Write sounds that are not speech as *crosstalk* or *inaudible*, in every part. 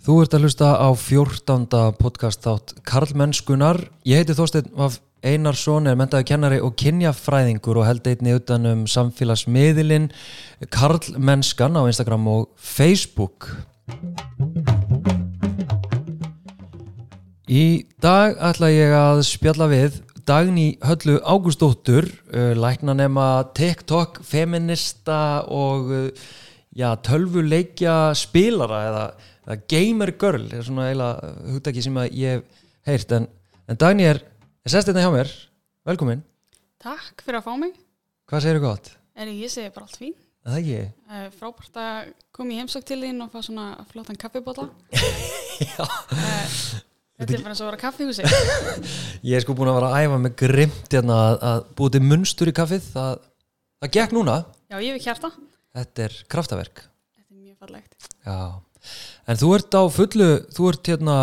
Þú ert að hlusta á 14. podcast þátt Karlmennskunar. Ég heiti Þorstein Vaf Einarsson, er mentaði kennari og kynjafræðingur og held einni utan um samfélagsmiðilinn Karlmennskan á Instagram og Facebook. Í dag ætla ég að spjalla við Dagný Höllu Ágústóttur, uh, læknanema TikTok, feminista og uh, já, tölvuleikja spilara eða, eða gamer girl, er svona eiginlega hugdaki sem að ég hef heyrt. En, en Dagný er, er sest þetta hjá mér, velkomin. Takk fyrir að fá mig. Hvað segir þú gott? Er ég segi bara allt fín. Er Það ekki? Uh, frábært að koma í heimsók til þín og fá svona flottan kaffibóla. *laughs* Já. Uh, þetta er bara eins og að vera kaffihúsi. *laughs* Ég er sko búin að vera að æfa með grimt hérna að, að búið til munstur í kaffið. Það, það gekk núna. Já, ég við kjarta. Þetta er kraftaverk. Þetta er mjög fallegt. Já, en þú ert á fullu, þú ert hérna,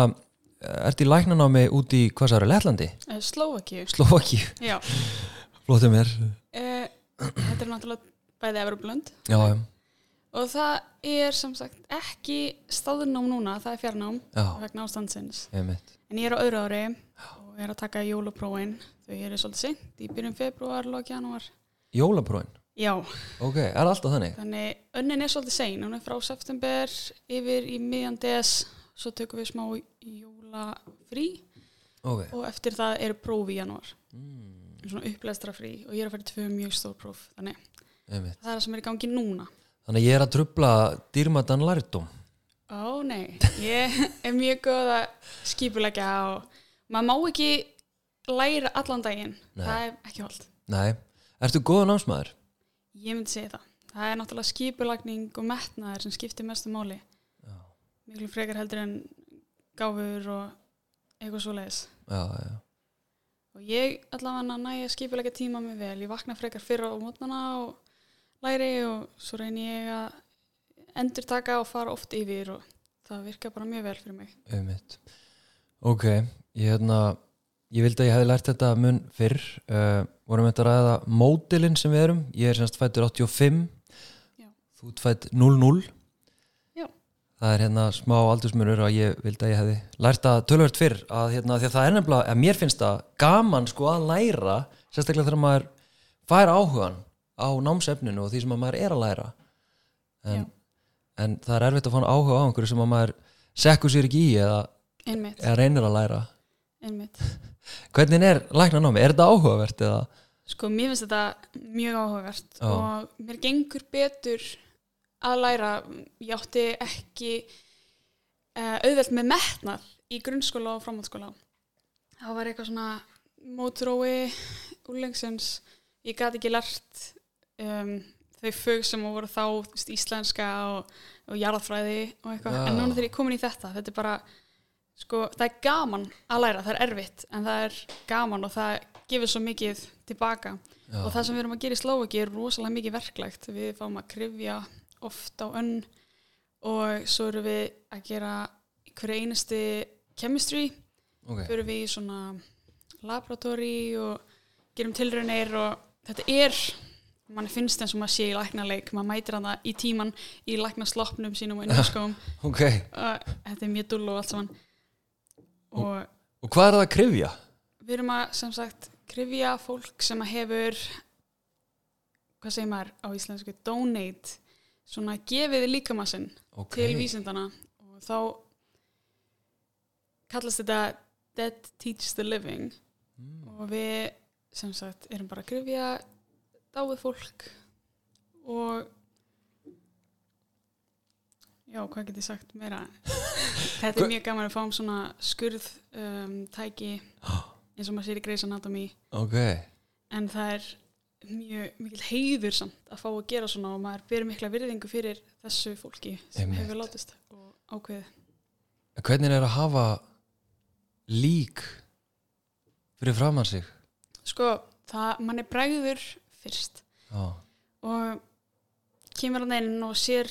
ert í læknanámi út í, hvað sagður, Lettlandi? Uh, Slovakíu. Slovaki, Já. flottum mér. Uh, þetta er náttúrulega bæði Evroplönd Já, já, og það er sem sagt ekki staðnám núna, það er fjarnám vegna ástandsins. ég mitt. En ég er á öðru ári og er að taka jólapróin þau eru svolítið sent í byrjun februar, lók janúar. Jólapróin, Já, ok, er alltaf þannig? Þannig önnin er svolítið sein, hún er frá september yfir í miðjan DS, svo tökum við smá jólafrí Ok, og eftir það eru próf í janúar, mm, svona upplæstra frí og ég er að fara í tvö mjög stór próf, þannig ég mitt. það er það sem er í gangi núna. Þannig ég er að trubla dýrmatan lærdóm. Ó nei, ég *laughs* er mjög góð að skipulegja og maður má ekki læra allan daginn, Nei. það er ekki holdt. Nei, ertu góða námsmaður? Ég myndi segja það. Það er náttúrulega skipulagning og metnaður sem skiptir mestu máli. Já, Miklu frekar heldur en gáfur og eitthvað svo leiðis. já, já. Og ég allavega næ að skipulega tíma mig vel. Ég vakna frekar fyrra á mótnana og læri og svo reyni ég að endur taka og fara oft yfir og það virka bara mjög vel fyrir mig. Ég mitt. Ok, ég hérna, ég vildi að ég hefði lært þetta mun fyrr. Uh, vorum þetta að ræða mótilinn sem við erum. Ég er semst fættur 85, Já. þú fætt 00. Já. Það er hérna smá aldursmunur að ég vildi að ég hefði lært að tölvöld fyrr að hérna, því að það er nefnilega, að mér finnst það gaman sko að læra, sérstaklega þegar maður fær áhugan á námsefninu og því sem að maður er að læra. En, en það er erfitt að fá áhuga á einhverju sem að maður sekkur sér ekki í eða, eða reynir að læra. einmitt. Hvernig er læknanámi? Er þetta áhugavert eða? Sko, mér finnst þetta mjög áhugavert Já. og mér gengur betur að læra. Ég átti ekki uh, auðvelt með metnað í grunnskóla og framhaldsskóla. Það var eitthvað svona mótrói úrlengsins. Ég gæti ekki lært um, þau fög sem voru þá íslenska og, og jarðfræði og eitthvað. Já. En núna þegar ég er komin í þetta, þetta er bara, sko, það er gaman að læra, það er erfitt, en það er gaman og það gefur svo mikið tilbaka. Já, Og það sem við erum að gera í Slovaki er rosalega mikið verklegt. Við fáum að krifja oft á önn og svo erum við að gera hverju einasti chemistry. ok. Fyrir við í svona laboratóri og gerum tilraunir og þetta er, mann finnst eins og maður sé í læknarleik. Maður mætir hann í tíman í læknarsloppnum sínum og innskóm. *laughs* Ok, og þetta er mjög dull og allt saman. Og og hvað er það að krifja? við erum að sem sagt krifja fólk sem að hefur hvað segir maður á íslensku donate, svona gefið líkamassinn Ok, til vísindana og þá kallast þetta Dead Teach the Living Mm. og við sem sagt erum bara að krifja dáið fólk og já, hvað get ég sagt meira? *laughs* Þetta er mjög gaman að fáum svona skurð um, tæki *gasps* eins og maður sér í Grey's Anatomy. Ok, en það er mjög mikil heiður samt að fá að gera svona og maður byrður mikla virðingu fyrir þessu fólki sem Einmitt. hefur látist og ákveðið. Hvernig er að hafa lík fyrir framann sig? sko, það, mann er bræður fyrst Já, og kemur hann inn og sér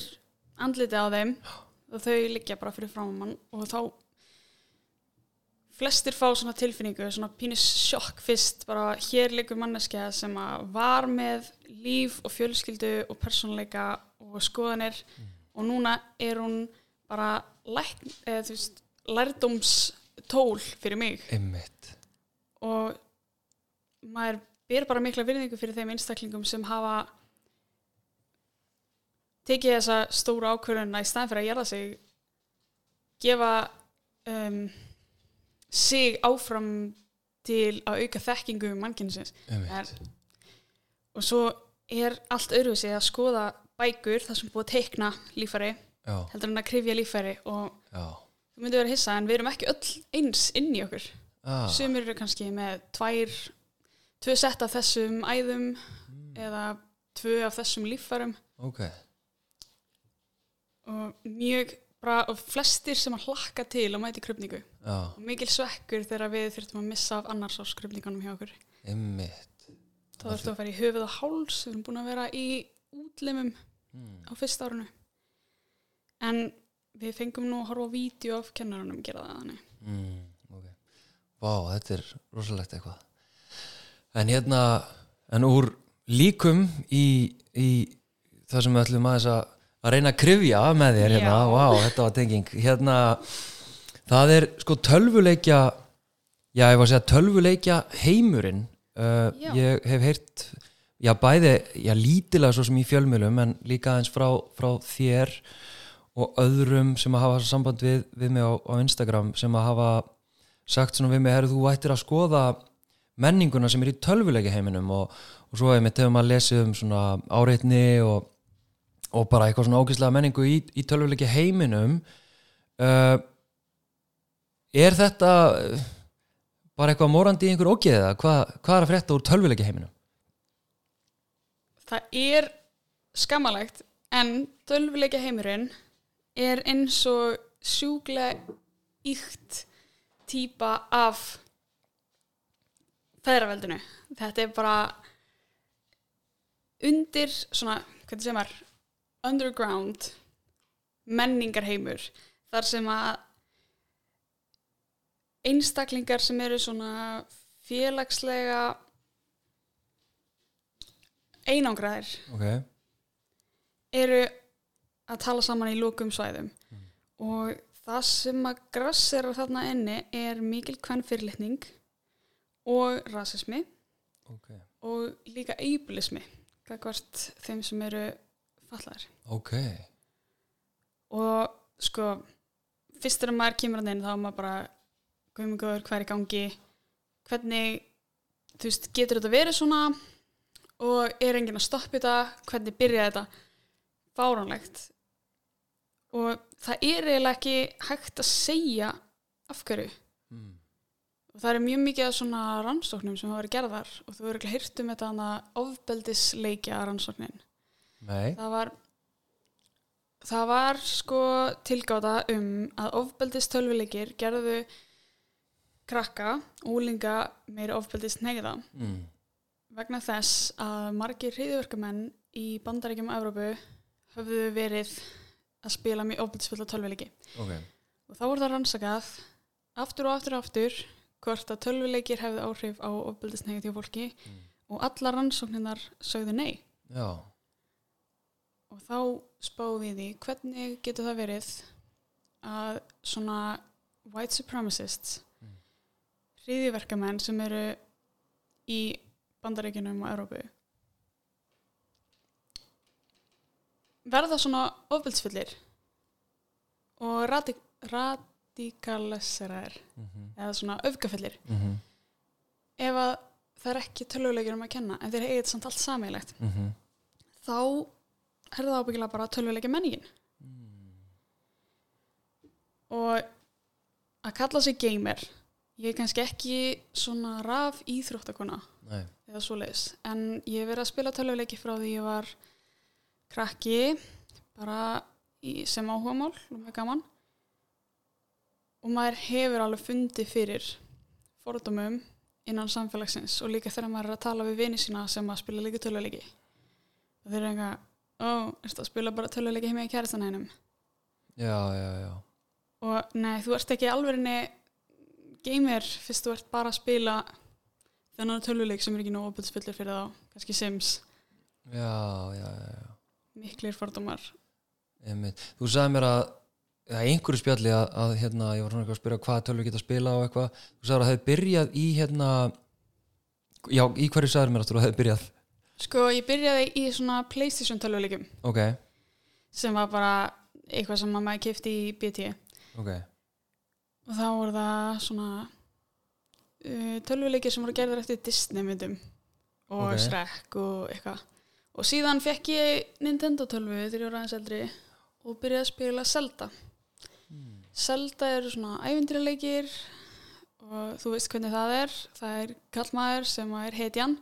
andliti á þeim og þau liggja bara fyrir fram mann og þá flestir fá svona tilfinningu, svona pínus sjokk fyrst, bara hér liggur manneskja sem að var með líf og fjölskyldu og persónuleika og skoðanir og núna er hún bara lækn, eða, veist, lærdómstól fyrir mig. Einmitt. Og maður ber bara mikla virðingu fyrir þeim einstaklingum sem hafa tekið þessa stóra ákvörðuna í staðin fyrir að gera sig gefa um, sig áfram til að auka þekkingu mannkynsins. Einmitt, og svo er allt öðruvísi að skoða bækur þar sem búið að teikna líffæri já, heldur en að krifja líffæri og já. þú myndir vera hissa en við erum ekki öll eins inn í okkur. Ah, sumir eru kannski með tvær tvö sett af þessum æðum eða tvö af þessum líffærum. Ok, og mjög bara og flestir sem að hlakka til að mæti krupningu og mikil svekkur þegar við þurftum að missa af annars ás krupningunum hjá okkur. Einmitt. Þá þurftum að fara í höfuð og háls við erum búin að vera í útlimum mm. á fyrsta árunu en við fengum nú að horfa á vídeo af kennarunum gera það þannig. Mm, ok. Vá, þetta er rosalegt eitthvað. En hérna en úr líkum í, í það sem við ætlum aðeins að að reyna að krifja með þér hérna, vá, þetta var tenging. Hérna, það er sko tölvuleikja já, ég var að segja tölvuleikja heimurinn. Uh, ég hef heyrt já, bæði, já, lítilega svo sem í fjölmjölum en líka aðeins frá, frá þér og öðrum sem að hafa samband við, við mig á, á Instagram sem að hafa sagt svona við mig, herru, þú ættir að skoða menninguna sem er í tölvuleikja heiminum. Og, og svo hefur hefur maður lesið um svona áreitni og, og bara eitthvað svona ógæslega menningu í, í tölvuleikja heiminum uh, er þetta uh, bara eitthvað morandi í einhver ógeða hvað, hvað er að frétta úr tölvuleikja heiminum? það er skammalegt en tölvuleikja heimurinn er eins og sjúklega ykt típa af feðraveldinu. Þetta er bara undir svona, hvernig sem er underground menningarheimur þar sem að einstaklingar sem eru svona félagslega einangraðir ok, eru að tala saman í lókum svæðum. Og það sem að grassera þarna inni er mikil kvennfyrirlitning og rasismi ok. og líka eibilismi hvort þeim sem eru fallaðir ok, og sko fyrst þegar maður kemur að inn þá er maður bara guðmungur, hvað er í gangi? Hvernig þú veist, getur þetta verið svona? Og er enginn að stoppa þetta? Hvernig byrjaði þetta? Fáránlegt. Og það er eiginlega ekki hægt að segja af hverju. Mm. og það er mjög mikið af svona rannsóknum sem hafa verið gerðar og þú verður ekki heyrt um þetta ofbeldisleikja rannsóknin nei. Það var það var sko tilgáta um að ofbeldist tölvuleikir gerðu krakka, úlinga meiri ofbeldist negða mm. vegna þess að margir hriðverkamenn í bandaríkjum og Evrópu höfðu verið að spila mjög ofbeldisfulla tölvuleiki. Ok, og þá voru það rannsakað aftur og aftur og aftur hvort að tölvuleikir hefðu áhrif á ofbeldisnegið til fólki Mm. og allar rannsókninar sögðu nei. Já og þá spáum við því hvernig getur það verið að svona white supremacists Mm. hriðiverkamenn sem eru í bandaríkjunum og Európu verða svona ofbeldsfullir og radi radikaliseraðir mm eða svona öfgafullir -hmm. ef að það er ekki tölvuleikir um að kenna en þeir eigið samt allt sammeilegt Mm þá er það ábyggilega bara tölvuleikja menningin og að kalla sig gamer ég er kannski ekki svona raf íþróttakona eða svoleiðis en ég hef verið að spila tölvuleiki frá því ég var krakki bara í, sem áhugamál og með gaman. Og maður hefur alveg fundið fyrir fordómum innan samfélagsins og líka þegar maður er að tala við vini sína sem að spila líka tölvuleiki. Þeir eru eitthvað ó, ertu að spila bara tölvuleiki heima í kæristanænum já, já, já. Og nei, þú ert ekki alveg gamer fyrst þú ert bara að spila þennan tölvuleik sem er ekki nóg opilsfullir fyrir þá, kannski Sims. Já, já, já, miklir Einmitt. Þú sagði mér að eða einhverju spjalli að, að hérna, ég var svona að spyrja hvað tölvu geta að spila og eitthvað. Þú sagði að það hefði byrjað í hérna já, í hverju sagður mér að það hefði byrjað Sko, ég byrjaði í svona Playstation tölvuleikum ok, sem var bara eitthvað sem maður kefti í BT ok, og þá voru það svona uh, tölvuleikir sem voru gerðar eftir Disney myndum. Og Ok. Shrek og eitthvað. Og síðan fekk ég Nintendo tölvu þegar ég var aðeins eldri og byrjaði að spila Zelda. Zelda eru svona ævindrileikir og þú veist hvernig það er. Það er kallmaður sem er hetjan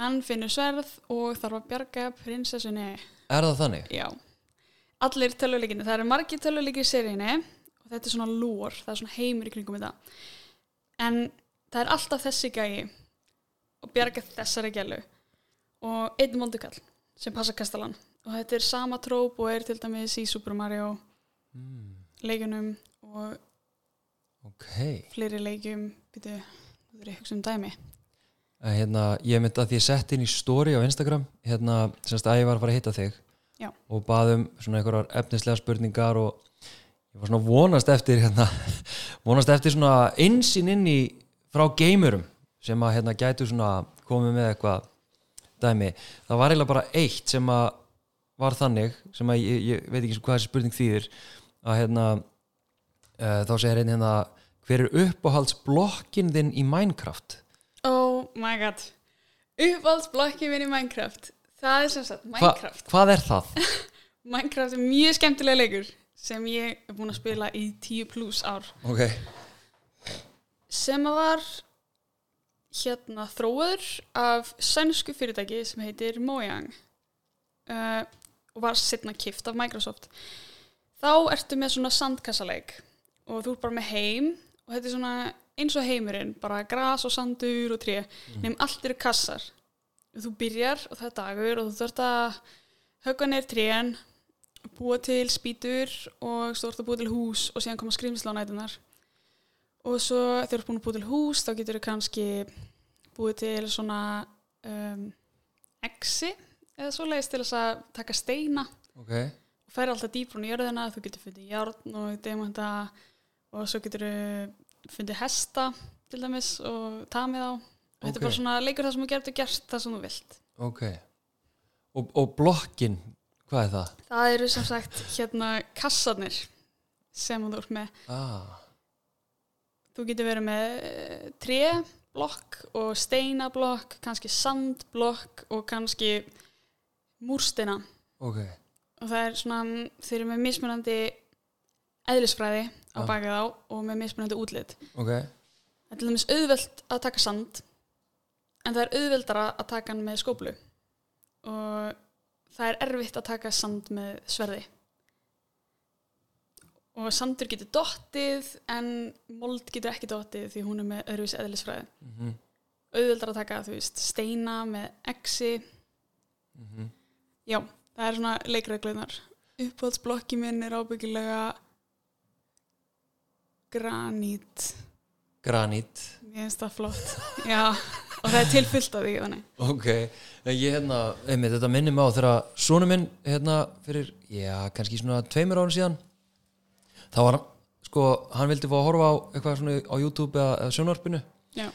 hann finnur sverð og þarf að bjarga prinsessunni. Er það þannig? Já, allir tölvuleikinni, það eru margir tölvuleikir í seríunni og þetta er svona lór, það er svona heimur í kringum þetta. En það er alltaf þessi gæi og bjarga þessari gælu. Og einn mondukall sem passa kastalan. Og þetta er sama tróp og er til dæmis í Super Mario Mm, leikunum og ok, fleiri leikum býtu, þú þurfið að hugsa um dæmi hérna ég myndi að því ég sett inn í story á Instagram hérna, semst að ég var að fara að hitta þig Já. og baðum svona einhverjar efnislega spurningar og ég var svona vonast eftir hérna, *laughs* vonast eftir svona einsinn inn í frá geimurum sem að hérna gætu svona komið með eitthvað dæmi, það var eiginlega bara eitt sem að var þannig sem að ég, ég veit ekki hvað þessi spurning þýðir að hérna uh, þá segir einn hérna hver er uppáhaldsblokkin þinn í Minecraft Oh my god. Uppáhaldsblokki minn í Minecraft. Það er sem sagt Hva, Minecraft. hvað er það? *laughs* Minecraft er mjög skemmtilega leikur sem ég er búin að spila í 10 pluss ár. Ok, sem að var hérna þróður af sænsku fyrirtæki sem heitir Mojang uh, og var setna kift af Microsoft. Þá ertu með svona sandkassaleik og þú ert bara með heim og þetta er svona eins og heimurinn bara gras og sandur og tré. Nefn allt eru kassar. Þú byrjar og það er dagur og þú þarft að högga neyr trén búa til spýtur og svo þarft að búa til hús og síðan koma skrimsla á nætunar og svo þegar þú ert búin að búa til hús þá getur þú kannski búið til svona um, exi eða svoleiðis til þess að taka steina. Ok. Og færi alltaf dýprún í jörðina þú getur fundið járn og demanta og svo getur þú fundið hesta til dæmis og tamið á. Og þetta er bara svona leikur það sem þú getur gert það sem þú vilt. Ok. Og, og blokkin, hvað er það? það eru sem sagt hérna kassarnir sem þú ert með. Ah, þú getur verið með eh, tréblokk og steinablokk kannski sandblokk og kannski múrsteina. Ok. Og það er svona, þeir eru með mismunandi eðlisfræði á baka þá og með mismunandi útlit. Ok, það er til dæmis auðvelt að taka sand en það er auðveldara að taka hann með skóplu og það er erfitt að taka sand með sverði. Og sandur getur dottið en mold getur ekki dottið því hún er með öðruvísi eðlisfræði. Mm auðveldara að taka, veist, steina með exi. -hmm. Já, það er svona leikreglunar. Uppáhaldsblokki minn er ábyggilega granít. granít Mér finnst það flott. Já, og það er tilfyllt af því, ok, ég hérna einmitt, þetta minnir mig á þegar sonu minn hérna fyrir, já, kannski svona tveimur árum síðan þá var hann, sko, hann vildi fá að horfa á eitthvað svona á YouTube eða, eða sjónvarpinu Já.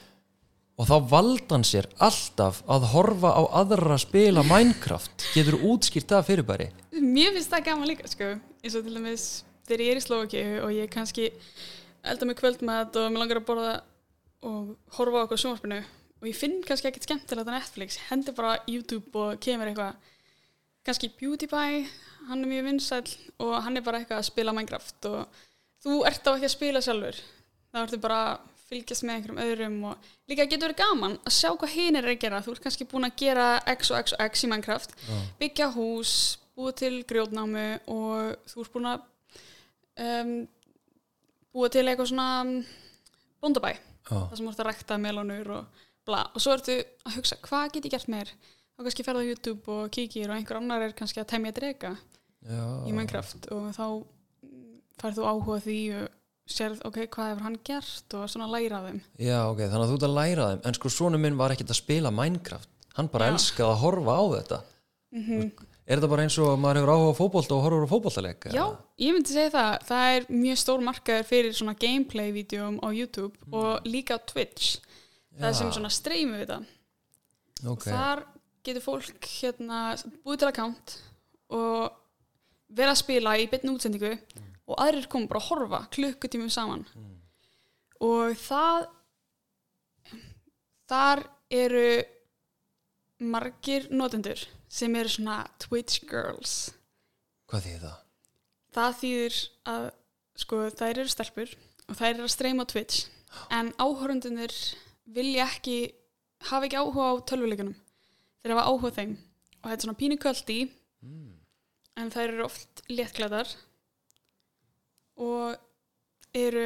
og þá valdi hann sér alltaf að horfa á aðra spila Minecraft getur útskýrt það fyrirbæri Mér finnst það gaman líka, sko. Eins og til dæmis þegar ég er í Slovaki og ég kannski elda mig kvöldmat og mér langar að borða og horfa á okkur sjónvarpinu. Og ég finn kannski ekkert skemmtilegt á Netflix, hendi bara YouTube og kemur eitthvað. Kannski PewDiePie, hann er mjög vinsæll og hann er bara eitthvað að spila Minecraft og þú ert á ekki að spila sjálfur. Þá ertu bara að fylgjast með einhverjum öðrum og líka getur verið gaman að sjá hvað hinn er að gera. Þú ert kannski búin að gera x og x og x í Minecraft byggja hús, búa til grjótnámu og þú ert búin að um, búa til eitthvað svona um, bóndabæ Já, það sem ert að rækta melónur og bla. Og svo ertu að hugsa hvað get ég gert meir? Þá kannski ferða á YouTube og kíkir og einhver annar er kannski að temja drega já, í Minecraft og þá mm, færð þú áhuga því og sérð ok, hvað hefur hann gert og svona læra af þeim. Já, ok, þannig að þú ert að læra þeim. En sko sonu minn var ekkert að spila Minecraft. Hann bara Já. elskaði að horfa á þetta. Mm Er þetta bara eins og að maður hefur áhuga á fótbolta og horfur á fótboltaleik? Já, ég myndi segja það. Það er mjög stór markaður fyrir svona gameplay-vídeóm á YouTube og líka á Twitch. Það er sem svona streymi við það. Ok, Þar getur fólk hérna búið til account og vera að spila í byrnu útsendingu og aðrir koma bara að horfa klukkutímum saman. Og það þar eru margir notendur sem eru svona Twitch girls. hvað þýðir það? Það þýðir að sko þær eru stelpur og þær eru að streyma Twitch en áhörundunir vilja ekki hafa ekki áhuga á tölvuleikunum þeir hafa áhuga þeim og þetta er svona pínu kvöldi en þær eru oft léttklæðar og eru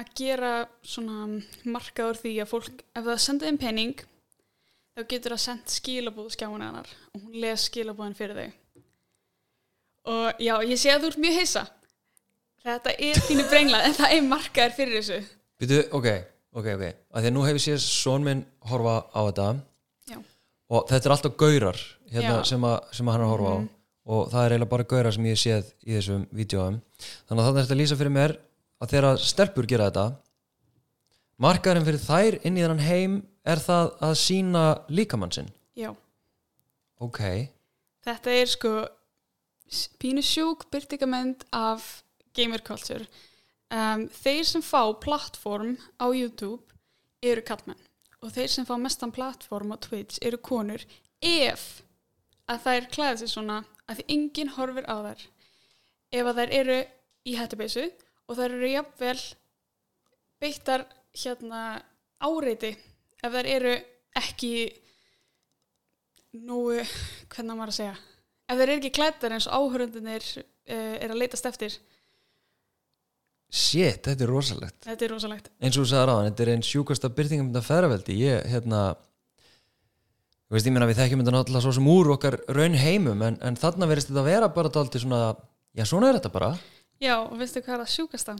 að gera svona markaður því að fólk ef það senda þeim pening þá getur það sendt skilabúð skjáinu hennar og hún les skilabúðin fyrir þau og já, ég sé að þú ert mjög heisa þetta er þínu brengla en það er markaður fyrir þessu. Býtu, ok, ok, ok. Að því að nú hefur séð són minn horfa á þetta. Já. og þetta er alltaf gaurar hérna, sem, að, sem að hann að horfa á. Og það er eiginlega bara gaurar sem ég séð í þessum vídeoum þannig að þannig er þetta að lýsa fyrir mér að þegar stelpur gera þetta markaðurinn fyrir þær inn í þennan heim er það að sína líkamann sinn? Já, ok, þetta er sko pínu sjúk byrtingamend af gamer culture. Um, þeir sem fá plattform á YouTube eru kallmenn og þeir sem fá mestan plattform á Twitch eru konur ef að þær klæða sig svona að því enginn horfir á þær. Ef að þær eru í hættubeysu og þær eru jafnvel beittar hérna áreiti ef þær eru ekki nú, hvernig maður að segja ef þær eru ekki klættar eins og áhörundunir uh, er að leitast eftir. Shit, þetta er rosalegt. Þetta er rosalegt. Eins og þú sagði ráðan, þetta er einn sjúkasta byrtingum þetta feðraveldi, ég, hérna þú veist, ég meina við þekkjum þetta náttúrulega svo sem úr okkar raun heimum en, en þarna verðist þetta vera bara dálítið svona já, svona er þetta bara. Já, og veistu hvað er það sjúkasta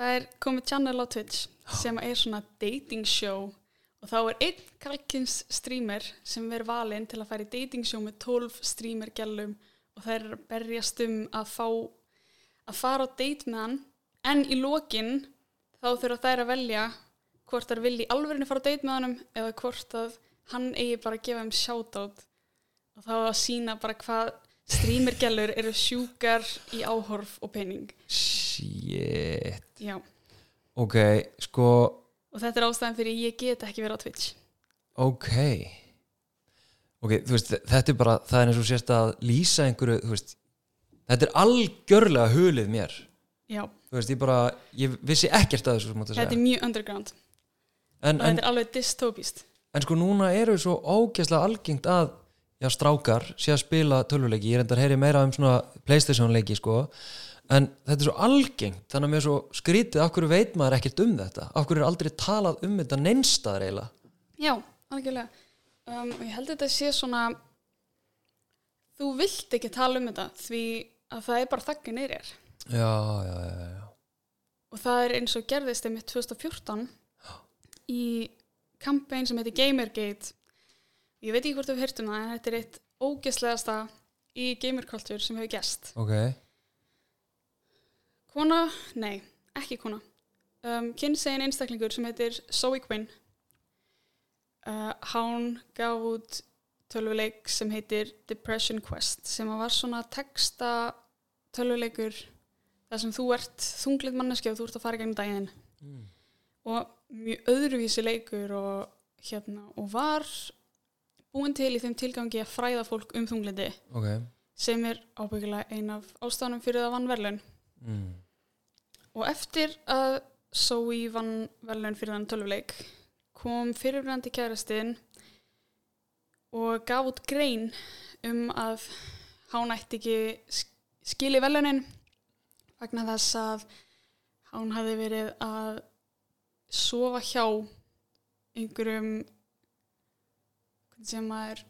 það er komið channel á Twitch sem er svona dating show og þá er einn kalkins streamer sem er valinn til að fara í dating show með 12 streamer gælum og þær eru að berjast um að fá að fara á date með hann. En í lokin þá þurfa þær að velja hvort þær vilji í alvörinu fara á date með honum eða hvort að hann eigi bara að gefa þeim shoutout og þá að sína bara hvað streamergælur eru sjúkar í áhorf og pening. Shit, já, ok, sko og þetta er ástæðan fyrir ég get ekki verið á Twitch. Ok. Ok, þú veist, þetta er bara það er eins og sérst að lýsa einhverju þú veist, þetta er algjörlega hulið mér. Já, þú veist, ég bara, ég vissi ekkert að þessu þetta segja. Er mjög underground. En, og en, þetta er alveg dystopist En sko núna eru svo ógeðslega algengt að já, strákar sé að spila tölvuleiki, ég endar heyri meira um svona Playstation leiki sko. En þetta er svo algengt, þannig að mér er svo skrítið af hverju veit maður ekkert um þetta? Af hverju er aldrei talað um þetta neinstaðar eiginlega? Já, algjörlega. Um, og ég held að þetta sé svona þú vilt ekki tala um þetta því að það er bara þakka neyrir Já, já, já, já og það er eins og gerðist einmitt 2014 í kampæn sem heitir Gamergate ég veit ekki hvort þú hefur heyrt um það þetta er eitt ógeðslegasta í gamerkultúr sem hefur gerst. Ok, kona, nei, ekki kona. Um, kynsegin einstaklingur sem heitir Zoe Quinn. Uh, hann gaf út tölvuleik sem heitir Depression Quest sem var svona texta tölvuleikur þar sem þú ert þunglind manneski og þú ert að fara gegn daginn. Mm. og mjög öðruvísi leikur og hérna og var búin til í þeim tilgangi að fræða fólk um þunglindi ok sem er ábyggilega ein af ástæðanum fyrir það vann verðlaun mm. Og eftir að Zoe vann velun fyrir þann tölvuleik kom fyrirbrandi kærastinn og gaf út grein um að hann ætti ekki sk- skili velunin vegna þess að hann hefði verið að sofa hjá einhverjum sem maður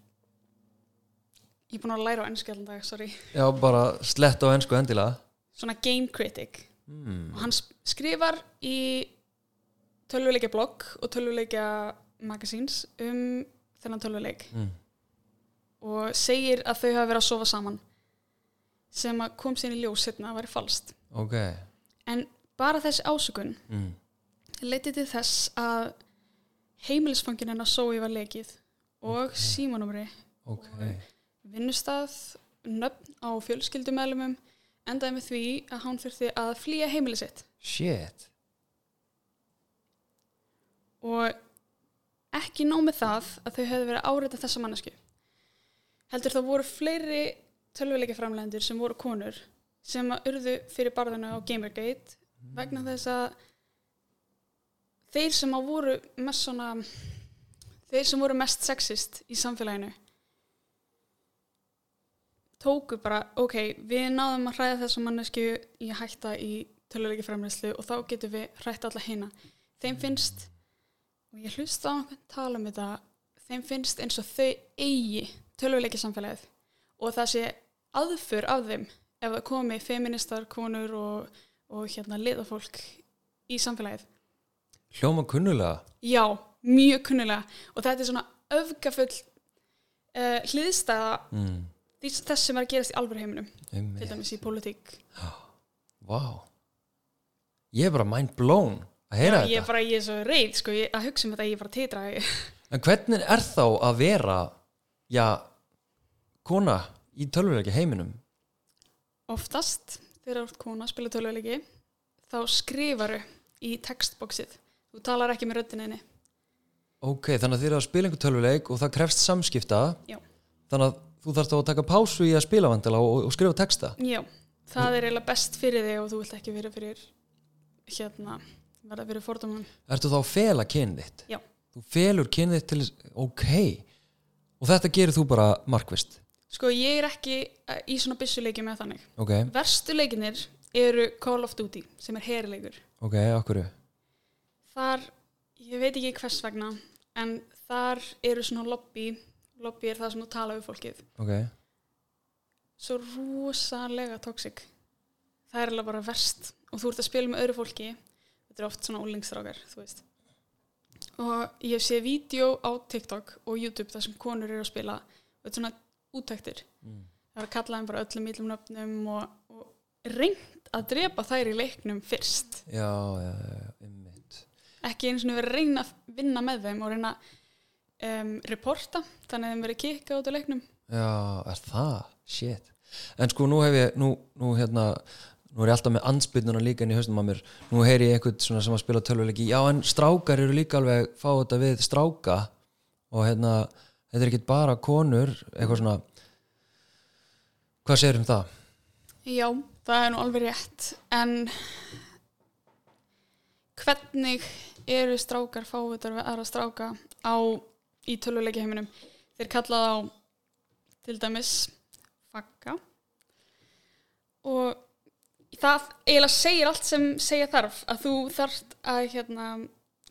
ég er búin að læra á ennsku allan dag, sorry. Já, bara slett á ennsku endilega. Svona game critic. Mm. og hann sk- skrifar í tölvuleikja blogg og tölvuleikja magasíns um þennan tölvuleik. Mm. og segir að þau hafa verið að sofa saman sem að kom sín í ljós setna að væri falskt. Ok. En bara þessi ásökun mm. leiti til þess að heimilisfangin hennar sói var lekið og Ok. símanúmri ok, vinnustað, nöfn á fjölskyldumælumum endaði með því að hann þurfti að flýja heimili sitt. Shit. Og ekki nóg með það að þau hefðu verið að áreita þessa mannesku heldur það voru fleiri tölvuleika framlegendur sem voru konur sem að urðu fyrir barðinu á Gamergate vegna þess að þeir sem að voru mest svona þeir sem voru mest sexist í samfélaginu tóku bara, ok, við náðum að hræða þessa mannesku í hætta í tölvuleika framlegslu og þá getum við hrætt alla hina. Þeim finnst og ég hlusta á einhvern tala um þetta þeim finnst eins og þau eigi tölvuleiki samfélagið og það sé aðför af þeim ef það komi feministar, konur og, og hérna liðafólk í samfélagið. hljóma kunnulega. Já, mjög kunnulega og þetta er svona öfgafull uh, hliðstæða mm. þess sem er að gerast í alvöru heiminum til dæmis í pólitík. Vá Ég er bara mind blown að heyra Ég er þetta bara, ég er svo reyð sko, ég, að hugsa um þetta, ég er bara titra *laughs* En hvernig er þá að vera já, kona í tölvuleiki heiminum? Oftast þegar þú ert kona að spila tölvuleiki þá skrifaru í textboxið. Þú talar ekki með röddinni. Ok, þannig að þið eru að spila einhver tölvuleik og það krefst samskipta Já. Þannig að þú þarfst að taka pásu í að spila vandala og, og skrifa texta Já, það er eiginlega best fyrir þig og þú vilt ekki vera fyrir hérna, verða fyrir fordómum. Ertu þá að fela kynið þitt? Já. Þú felur kynið þitt til Ok Og þetta gerir þú bara markvist Sko, ég er ekki eh, í svona byssuleiki með þannig. Ok, Verstu leikinir eru Call of Duty, sem er herileikur. ok, okkur Þar, ég veit ekki hvers vegna, en þar eru svona lobby, lobby er það sem þú tala við fólkið. Ok, svo rosalega toxic. Það er alveg bara verst. Og þú ert að spila með öðru fólki. Þetta er oft svona veist. Og ég sé vídeo á TikTok og YouTube þar sem konur eru að spila. Þetta er svona útæktir Mm. það er að kalla þeim bara öllum ítlum nöfnum og, og reynd að drepa þær í leiknum fyrst. Já, já, já, já, ekki eins og verið að reyna að vinna með þeim og reyna um, reporta þannig að þeim verið kikka út á leiknum. Já, er það? Shit. En sko nú hef ég, nú, nú hérna Nú er ég alltaf með ansbyrnuna líka inn í haustum á mér. Nú heyri ég eitthvað svona sem að spila tölvuleiki. Já, en strákar eru líka alveg fá þetta við stráka. Og hérna, þetta er ekki bara konur Eitthvað svona. Hvað segir um það? Já, það er nú alveg rétt. En hvernig eru strákar fávitar við aðra stráka á í töluleiki heiminum. Þeir kalla þá til dæmis fagga. Og það eiginlega segir allt sem segja þarf að þú þarft að hérna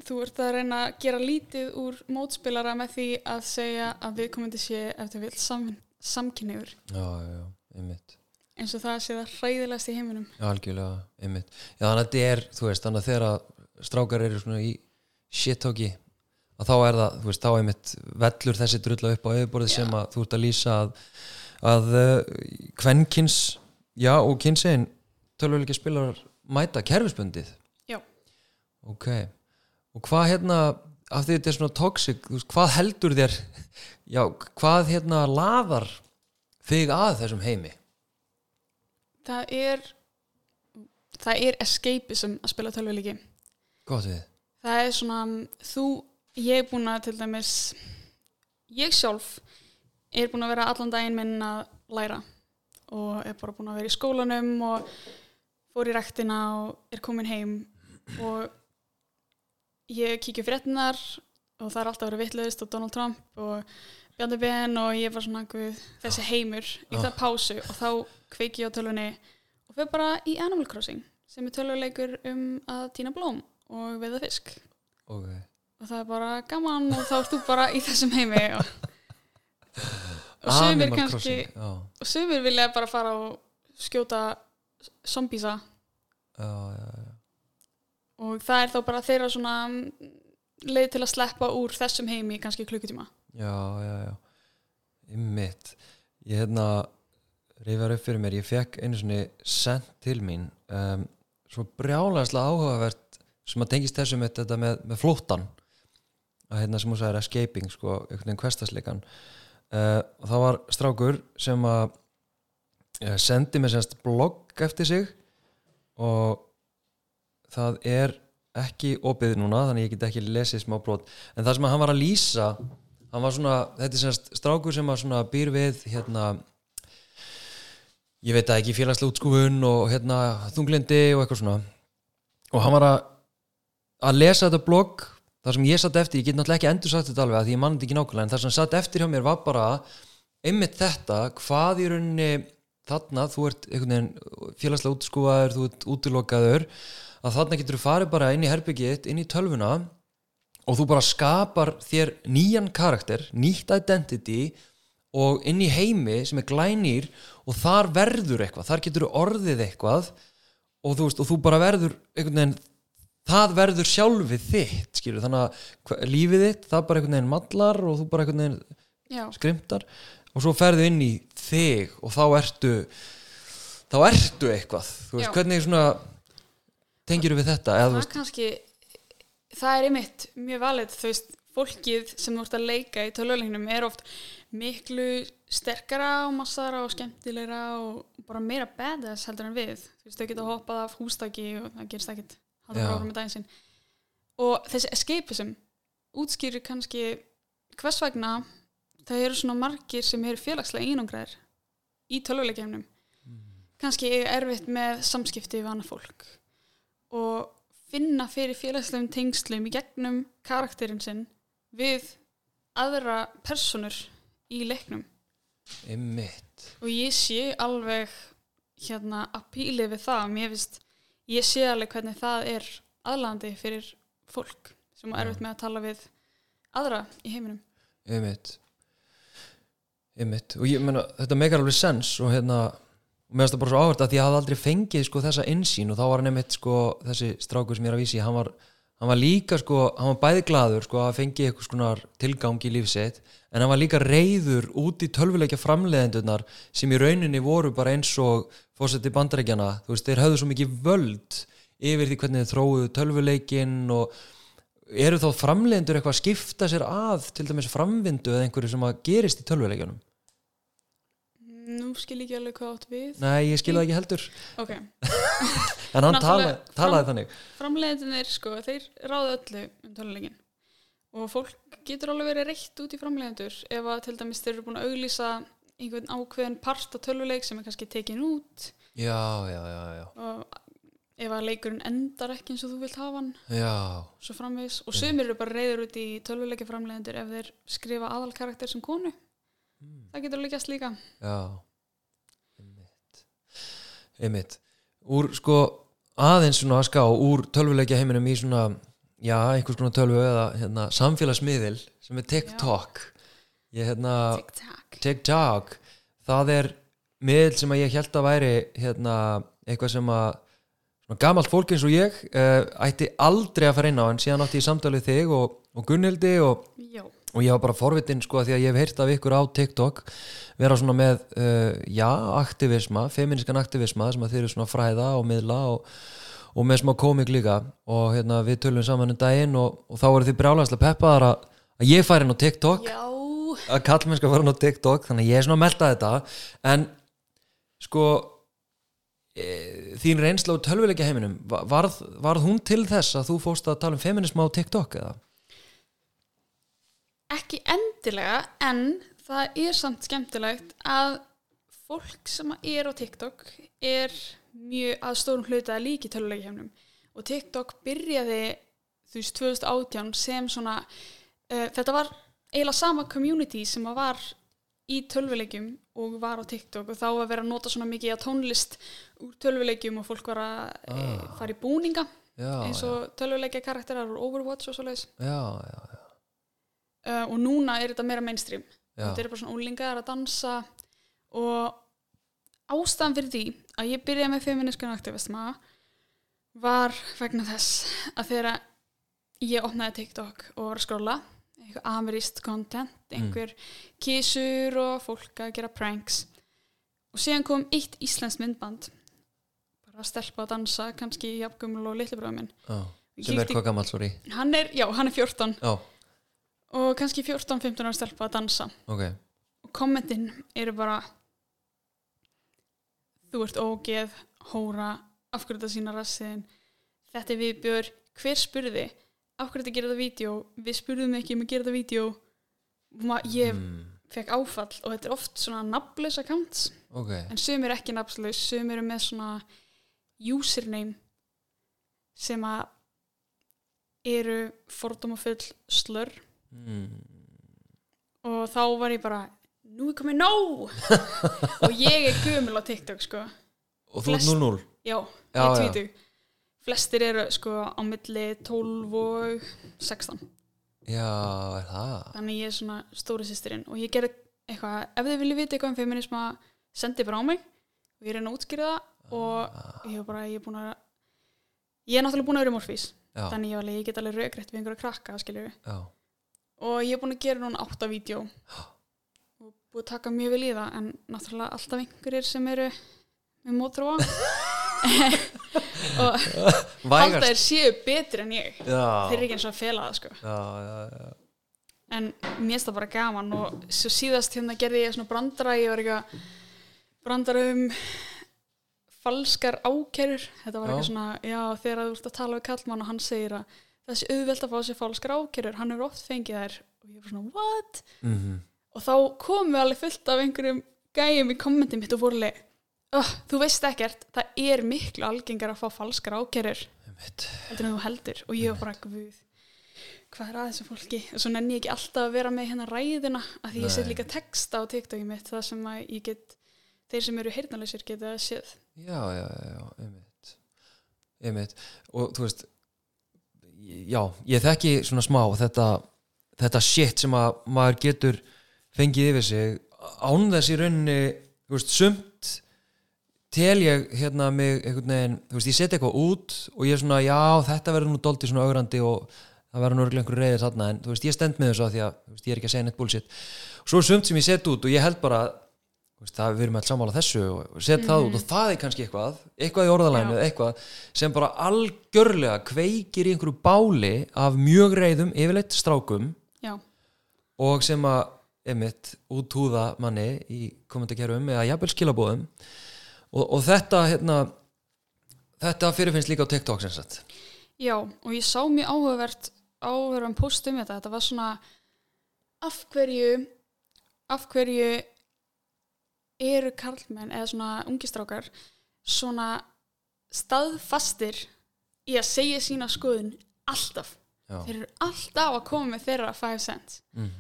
þú ert að reyna að gera lítið úr mótspilara með því að segja að viðkomandi sé eftir vil sam, samkynniður Já, já, einmitt. Eins og það sé það hræðilegast í heiminum. Já, algjörlega, einmitt. Já, þannig að þetta er, þú veist, þannig að þegar strákar eru svona í shit-talki að þá er það, þú veist, þá einmitt vellur þessi drulla upp á yfirborðið Já. sem að þú ert að lýsa að, að uh, kvenkins, já, og kynsegin tölvuleiki spilar mæta kerfisbundið Já. Ok, og hvað hérna af því þetta er svona veist, hvað heldur þér *laughs* já, hvað hérna laðar þig að þessum heimi? það er það er escapism að spila tölvuleiki Við það er svona þú, ég er búin að til dæmis ég sjálf er búin að vera allan daginn minn að læra og er bara búin að vera í skólanum og fór í rektina og er komin heim og ég kíkja fréttinar og það er alltaf verið vitlaust og Donald Trump og Bjarni Ben og ég var svona guð, þessi heimur í Ah. það pásu og þá kveiki ég á tölvunni og fyrir bara í Animal Crossing sem er tölvuleikur um að týna blóm og veiða fisk. Ok. Og það er bara gaman og þá ert þú bara í þessum heimi og, og Animal kannski já, og sumir vilja bara fara og skjóta zombiesa. Já, já, já. og það er þá bara þeirra svona mm, leið til að sleppa úr þessum heimi kannski klukkutíma. Já, já, já. Einmitt. Ég hérna reyfar upp fyrir mér, ég fekk einu svona sent til mín um, svo brjálæðislega áhugavert sem að tengist þessum þetta með, með flóttan að hérna sem hún sagði escaping sko, einhvern veginn kvestasleikan uh, og það var strákur sem að uh, sendi mér semst blogg eftir sig og það er ekki opið núna þannig ég get ekki lesið smá brot. En það sem að hann var að lýsa var svona, þetta er semst strákur sem að býr við hérna ég veit að ekki félagslega útskúfun og hérna þunglindi og eitthvað svona. Og hann var að að lesa þetta blogg það sem ég satt eftir, ég get náttúrulega ekki endur sagt þetta alveg því ég mann þetta ekki nákvæmlega en það sem satt eftir hjá mér var bara einmitt þetta, hvað í rauninni þarna, þú ert félagslega útskúfaður, þú ert útilokaður að þarna getur þú farið bara inn í herbyggið, inn í tölvuna og þú bara skapar þér nýjan karakter, nýtt identity og inn í heimi sem er glænýr og þar verður eitthvað, þar getur þú orðið eitthvað og þú, veist, og þú bara verður einhvern veginn það verður sjálfið þitt skilur, þannig að lífið þitt það bara einhvern veginn mallar og þú bara einhvern veginn já, skrimtar. Og svo ferðu inn í þig og þá ertu þá ertu eitthvað. Þú veist, Já. hvernig svona tengir við þetta? Eða, það veist, kannski það er einmitt mjög valið þú veist, fólkið sem þú ert að leika í tölvuleiknum er oft miklu sterkara og massara og skemmtilegra og bara meira badass heldur en við. Þú veist, þau geta hoppað af hústaki og það gerist ekkit og þessi escapism útskýrir kannski hvers vegna það eru svona margir sem eru félagslega einangræðir í tölvuleikjumnum kannski eiga erfitt með samskipti við annað fólk. Og finna fyrir félagslegum tengslum í gegnum karakterinn sinn við aðra personur í leiknum. Einmitt. Og ég sé alveg hérna að píli við það. Mér finnst, ég sé alveg hvernig það er aðlandi fyrir fólk sem er erfitt með að tala við aðra í heiminum. Einmitt. Einmitt. Og ég meina þetta meikar alveg sens og hérna og mér finnst það bara svo áhvert að ég hafði aldrei fengið sko þessa insýn og þá var hann einmitt sko þessi strákur sem ég er að vísi, hann var hann var líka sko, hann var bæði glaður sko að fengi eitthvað skonar tilgang í lífsitt en hann var líka reyður út í tölvuleikja framleiðendunar sem í rauninni voru bara eins og fórseti bandarækjana, þú veist, þeir höfðu svo mikið völd yfir því hvernig þeir þróuðu tölvuleikin og eru þá framleiðendur eitthvað að skipta sér að til dæmis framvindu eða einhverju sem að gerist í tölvuleikjanum Nú skil ég ekki alveg hvað átt við. Nei, ég skilði það ekki heldur. Ok, *laughs* en hann Náttúrulega- talaði, talaði þannig. framleiðinir sko, þeir ráðu öllu um töluleikin og fólk getur alveg verið reitt út í framleiðendur ef að til dæmis þeir eru búin að auglýsa einhvern ákveðin part af töluleik sem er kannski tekin út. Já, já, já, já. Og ef að leikurinn endar ekki eins og þú vilt hafa hann Já, svo framvegis. Og sumir eru bara reyður út í tölvuleiki framleiðendur ef þeir skrifa aðal karakter sem konu. Það getur líkast líka. Já. Einmitt. Einmitt. Úr sko aðeins svona að ská úr tölvuleikja heiminum í svona já, einhvers konar tölvu eða hérna, samfélagsmiðil sem er TikTok Ég hérna TikTok TikTok það er miðl sem að ég held að væri hérna, eitthvað sem að svona gamalt fólk eins og ég uh, ætti aldrei að fara inn á en síðan átti ég samtalið þig og, og Gunnildi og, og ég var bara forvitin sko því að ég hef heyrt af ykkur á TikTok vera svona með uh, já, aktivisma, feminískan aktivisma sem að þeir eru svona fræða og miðla og, og með smá komik líka. Og hérna við tölum saman um daginn og, og þá eru þið brjálæslega peppaðar að, að ég færi inn á TikTok. Já að kallmennska fara á TikTok þannig ég er svona að melda þetta en sko e, þín reynsla á tölvuleikja heiminum va- varð, varð hún til þess að þú fórst að tala um feminisma á TikTok eða? ekki endilega en það er samt skemmtilegt að fólk sem er á TikTok er mjög að stórum hluta líki töluleikjafnum og TikTok byrjaði þú veist 2018 sem svona uh, þetta var eiginlega sama community sem að var í tölvuleikjum og var á TikTok og þá að vera að nota svona mikið að tónlist úr tölvuleikjum og fólk var að ah. fara í búninga Já, eins og tölvuleikja karakterar úr Overwatch og já, já, uh, og núna er þetta meira mainstream. Þetta eru bara svona úlingar að dansa og ástæðan fyrir því að ég byrjaði með feminískun aktivisma var vegna þess að þegar ég opnaði TikTok og var að skróla ameríst content, einhver kísur og fólk að gera pranks. Og síðan kom eitt íslensk myndband. Bara að stelpa að dansa kannski í jafngumul og litlibráðum minn. Já. Ég sem er hvað gammal, sorry. Hann er, já, hann er 14 Já, og kannski 14-15 ára stelpa að dansa. Ok. Og kommentin eru bara þú ert ógeð, hóra af hverju þetta sína rassiðin þetta er viðbjör, hver spurði af hverju þetta gera þetta vídeo? Við spurðum ekki um að gera þetta vídeo. Ma, ég mm, fekk áfall og þetta er oft svona nafnlaus accounts. Ok, en sum er ekki nafnlaus, sum eru með svona username sem að eru fordómafull slör mm, og þá var ég bara nú er komið nóg! *laughs* Og ég er gömul á TikTok sko. Og þú Flest- 0-0 já, Já, ég já. Flestir eru sko á milli 12 og 16 Já, er það? þannig ég er svona stóri sýstirinn og ég gerði eitthvað, ef þið viljið vita eitthvað um feminisma sendi bara á mig. Og ég reyna að útskýra það. Og ég er bara, ég er búin að ég er náttúrulega búin að vera morfís þannig ég, alveg, ég get alveg raugrætt við einhverja krakka skiljum já, og ég er búin að gera núna átta vídeo. Og búin að taka mjög vel í það. En náttúrulega alltaf einhverjir sem eru með mótrúa *laughs* *laughs* og *laughs* halda þeir séu betri en ég. Þeir eru ekki eins og að fela það sko. En mér finnst það bara gaman og svo síðast hérna gerði ég svona brandara ég var eitthvað brandara um falskar ákerur. Þetta var eitthvað svona, já þegar þú ert að tala við kallmann og hann segir að þessi auðvelt að fá sér falskar ákerur, hann er oft fengið þær. Og ég var svona, what? mm og þá komum við alveg fullt af einhverjum gæjum í kommentin mitt og fórlega oh, þú veist ekkert, það er miklu algengar að fá falskar ákerur heldur en þú heldur. Og ég var bara guð hvað er að þessu fólki? Og svo nenni ég ekki alltaf að vera með hérna ræðina að því ég set Nei. líka texta á TikTokið mitt það sem að ég get þeir sem eru heyrnaleysir geta séð. Já, já, já, já, einmitt. Einmitt, og þú veist já, ég þekki svona smá þetta, þetta shit sem að maður getur fengið yfir sig án þess í rauninni þú veist, sumt tel ég hérna mig einhvern veginn, þú veist, ég seti eitthvað út og ég er svona, já, þetta verður nú dólti svona augrandi og það verður nú örugglega einhver reyðir þarna en þú veist, ég stend með þessu að því að veist, ég er ekki að segja neitt bullshit. Svo er sumt sem ég set út og ég held bara þú veist, það við erum alls sammála þessu og set það út og það er kannski eitthvað eitthvað í orðalænu, Já. eitthvað sem bara algjörlega kveikir í einhverju báli af mjög reyðum yfirleitt strákum já, og sem að emitt útúða manni í kommentarkerfum eða jafnvel skilabóðum og, og þetta hérna þetta fyrirfinnst líka á TikTok sem sagt já og ég sá mjög áhugavert áhugaverðan post um þetta þetta var svona af hverju af hverju eru karlmenn eða svona ungistrákar svona staðfastir í að segja sína skoðun alltaf Já. þeir eru alltaf að koma með þeirra 5 cents mm.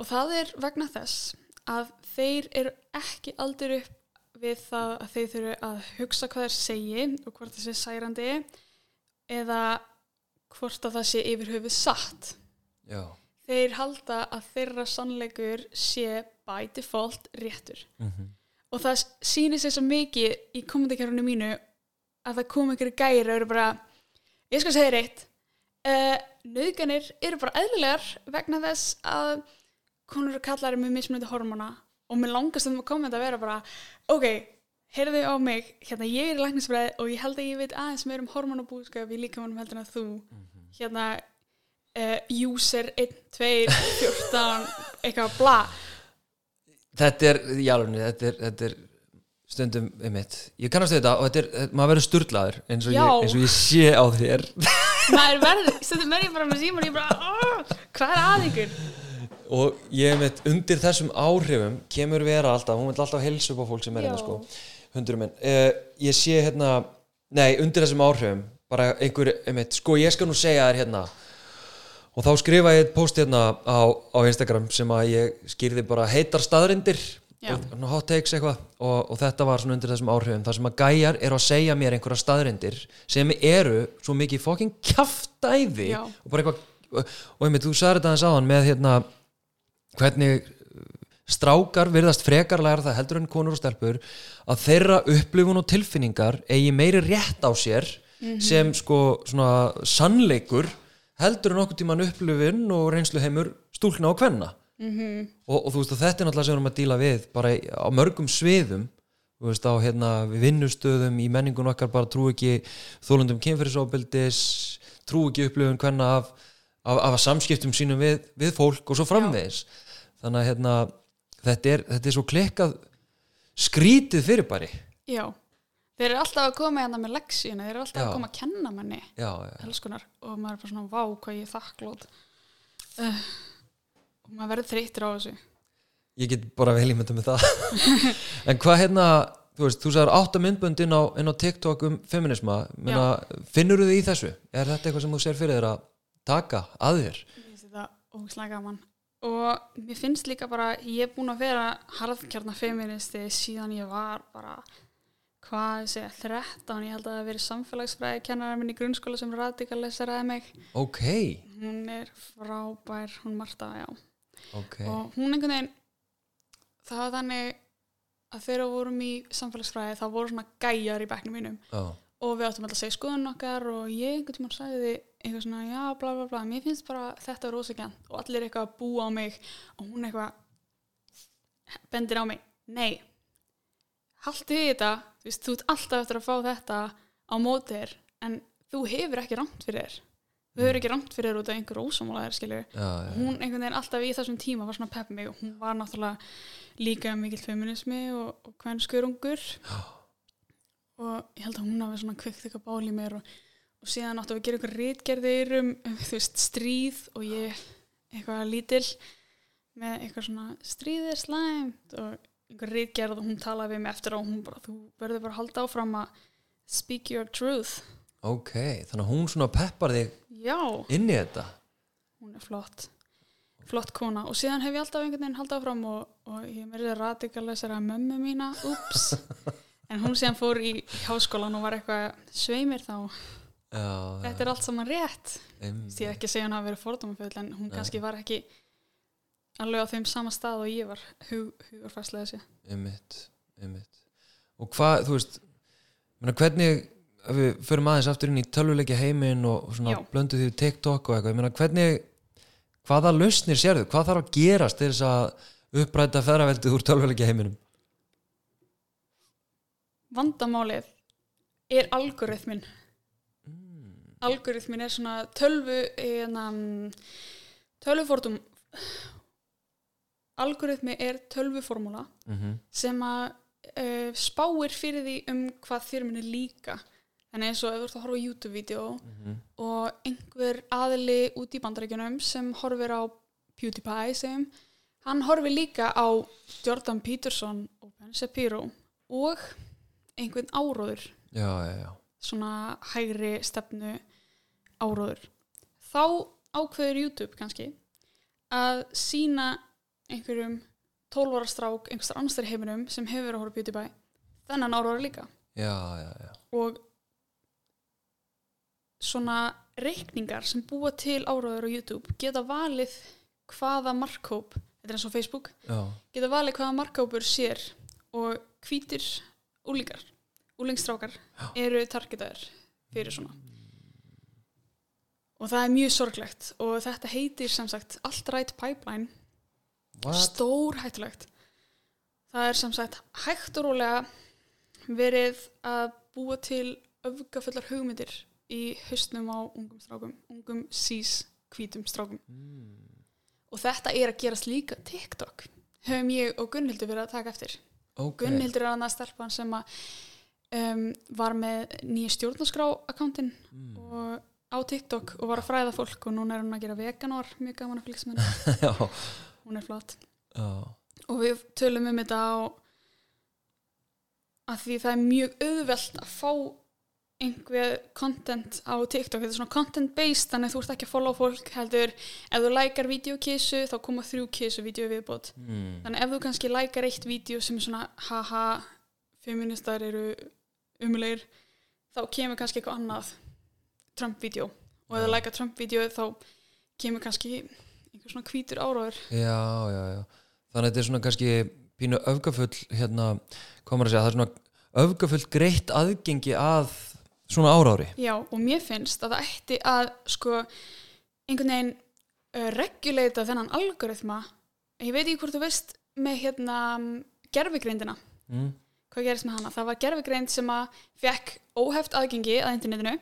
og það er vegna þess að þeir eru ekki aldrei upp við það að þeir þurfu að hugsa hvað þeir segi og hvort það sé særandi eða hvort að það sé yfir höfuð satt. Já, þeir halda að þeirra sannleikur sé by default réttur. Mm og það sýnir sér svo mikið í kommentarkerfunu mínu að það kom einhverju gæri og eru bara ég skal segja þér eitt. Uh, nöðganir eru bara eðlilegar vegna þess að konur og kallar eru með mismunandi hormóna og mér langast um að kommenta að vera bara ok, heyrðu á mig hérna ég er í læknisfræði og ég held að ég veit aðeins meir um hormónabúskap í líkamannum heldur en að þú hérna uh, user 1, 2, 14 eitthvað bla. Þetta er, alveg, þetta er, þetta er stundum einmitt. Ég kannast þetta og þetta er, maður verður sturlaður eins eins og ég sé á þér. Maður verður, stundum er ég bara með símur og ég bara, "Ah, hvað er að ykkur og ég einmitt undir þessum áhrifum kemur vera alltaf, hún vil alltaf helsa upp á fólk sem er hérna sko, hundurum minn. Uh, ég sé hérna, nei undir þessum áhrifum, bara einhver einmitt, sko ég skal nú segja þér hérna og þá skrifa ég eitt post hérna á, á Instagram sem að ég skýrði bara heitar staðrindir og hot takes eitthvað. Og, og þetta var svona undir þessum áhrifum þar sem að gæjar eru að segja mér einhverja staðrindir sem eru svo mikið fokking kjaftæði Já. og bara eitthvað og, einmitt, þú sagði þetta aðeins áðan með hérna hvernig strákar virðast frekar læra það heldur en konur og stelpur að þeirra upplifun og tilfinningar eigi meiri rétt á sér sem sko svona sannleikur heldur en okkur tíman upplifin og reynslu heimur stúlna og kvenna. Mm og, og þú veist og þetta er náttúrulega sem við erum að díla við bara á mörgum sviðum. Þú veist á hérna við vinnustöðum í menningun okkar bara trú ekki þólundum kynferðisofbildis trú ekki upplifun hvenna af, af, af samskiptum sínum við, við fólk og svo framvegis þannig að hérna þetta er, þetta er svo klikkað skrítið fyrirbæri. Já, þeir eru alltaf að koma hérna með leksíuna, þeir eru alltaf Já. að koma að kenna manni já, já, elskunar og maður er bara svona, vá, hvað ég er þakklót uh, og maður verður þreytir á þessu. Ég get bara vel ímynda með það. *laughs* En hvað hérna þú veist, þú sagðir átta myndbönd inn á, inn á TikTok um feminisma finnur þú þið í þessu? Er þetta eitthvað sem þú sér fyrir þér að taka að þér? Mér finnst þetta ógislega gaman og mér finnst líka bara ég er búin að vera harðkjarnar feministi síðan ég var bara hvað segja, 13 ég held að það verið samfélagsfræði kennara minn í grunnskóla sem radikaliseraði mig. Ok, hún er frábær, hún Marta, já. Ok. Og hún einhvern veginn það var þannig að þegar við vorum í samfélagsfræði þá voru svona gæjar í bekknum mínum. Já, og við áttum alltaf að segja skoðun okkar og ég einhvern tímann sagði eitthvað svona já bla bla bla, mér finnst bara þetta rosakjant og allir eitthvað að búa á mig og hún eitthvað bendir á mig, nei haltu í þetta, þú veist, þú ert alltaf eftir að fá þetta á mótir en þú hefur ekki rámt fyrir þér. Þú hefur ekki rámt fyrir þér út af einhver ósamálaðir skilju hún einhvern veginn alltaf í þessum tíma var svona pepp mig og hún var náttúrulega líka mikill feminismi og, og og ég held að hún hafi svona kveikt eitthvað bál í mér og, og síðan áttu að gera eitthvað rítgerðir um, um þú veist, stríð og ég eitthvað lítil með eitthvað svona stríð er slæmt. Og einhver rítgerð og hún talaði við mig eftir og hún bara, þú verður bara að halda áfram að speak your truth. Ok þannig að hún svona peppar þig já, inn í þetta? Hún er flott flott kona. Og síðan hef ég alltaf einhvern veginn haldið áfram og, og ég meiri að radikalisera mömmu mína, ups *laughs* en hún síðan fór í háskólan og var eitthvað sveimir þá. Já, þetta er allt saman rétt. Er ekki að segja hún hafi verið fordómafull en hún kannski var ekki alveg á þeim sama stað og ég var hug, hugarfæslega þessi einmitt, einmitt. Og hvað, þú veist menna, hvernig, við förum aðeins aftur inn í tölvuleikja heiminn og blöndu því TikTok og eitthvað, ég meina hvernig hvaða lausnir sérðu, hvað þarf að gerast til þess að uppræta ferraveldið úr tölvuleikja heiminum vandamálið er algoritmin mm. algoritmin er svona tölvu hérna, tölvufordum algoritmi er tölvuformúla Mm sem að uh, spáir fyrir því um hvað þér munir líka þannig eins og ef þú ert að horfa YouTube-vídeó -hmm. og einhver aðili út í bandarækjunum sem horfir á PewDiePie sem hann horfir líka á Jordan Peterson og Ben Shapiro og einhvern áróður. Já, já, já. Svona hægri stefnu áróður. Þá ákveður YouTube kannski að sína einhverjum 12 ára strák einhverstar annars þar í heiminum sem hefur verið að horfa á PewDiePie þennan áróður líka. Og svona reikningar sem búa til áróður á YouTube geta valið hvaða markhóp þetta er eins og Facebook já. geta valið hvaða markhópur sér og hvítir úlingar úlingstrákar eru targetaður fyrir svona. Og það er mjög sorglegt. Og þetta heitir sem sagt Alt Right Pipeline. What? stór hættulegt það er sem sagt hægt og rólega verið að búa til öfgafullar hugmyndir í haustnum á ungum strákum ungum sís hvítum strákum. Mm. og þetta er að gerast líka TikTok höfum ég og Gunnhildur verið að taka eftir ok, Gunnhildur er annað stelpan sem að um, var með nýja stjórnarskrá-akkántin mm. og á TikTok og var að fræða fólk og núna er hún að gera veganor mjög gaman að fylgja með *laughs* henni, hún er flott. Já, og við tölum um þetta á að því það er mjög auðvelt að fá einhver content á TikTok. Þetta er svona content based þannig að þú ert ekki að follow fólk heldur. Ef þú lækar videokísu þá koma þrjú kísu vídeo viðbót. Mm. þannig ef þú kannski lækar eitt vídeo sem er svona haha feministar eru umulegir þá kemur kannski eitthvað annað Trump-vídeó og ef þú lækar Trump-vídeó þá kemur kannski einhver svona hvítur áráður já, já, já. Þannig að þetta er svona kannski pínu öfgafull hérna, komur að segja, það er svona öfgafull greitt aðgengi að svona árári Já, og mér finnst að það ætti að sko einhvern veginn uh, reguleita þennan algoritma. Ég veit ekki hvort þú veist með hérna gerfigreindina mm. hvað gerist með hana, það var gerfigreind sem að fekk óheft aðgengi að internetinu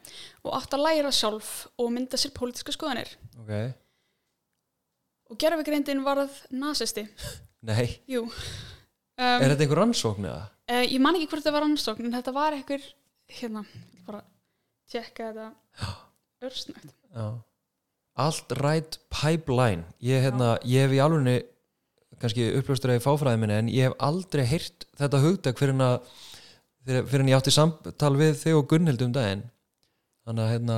og átt að læra sjálf og mynda sér pólitíska skoðanir. Ok, og gerfigreindin varð nasisti. *laughs* Nei. Jú. Um, er þetta einhver rannsókn eða? uh, ég man ekki hvort það var ansókn en þetta var einhver hérna, bara tjekka þetta *gasps* örsnögt. Alt right pipeline. Ég, hérna, ég hef í alvegni kannski upplöstur eða fáfræði minni en ég hef aldrei heyrt þetta hugtak fyrir en að fyrir, en ég átti samtal við þig og Gunnhild um daginn. Þannig að hérna,